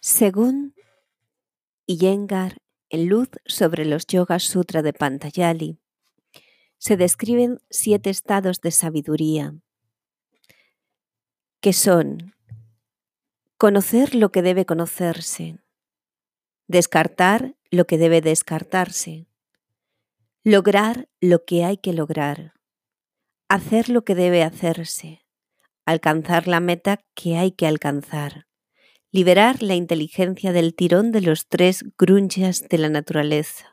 Según Iyengar, en Luz sobre los Yoga Sutra de Pantajali, se describen siete estados de sabiduría, que son conocer lo que debe conocerse, descartar lo que debe descartarse, lograr lo que hay que lograr, hacer lo que debe hacerse, alcanzar la meta que hay que alcanzar, liberar la inteligencia del tirón de los tres grunchas de la naturaleza.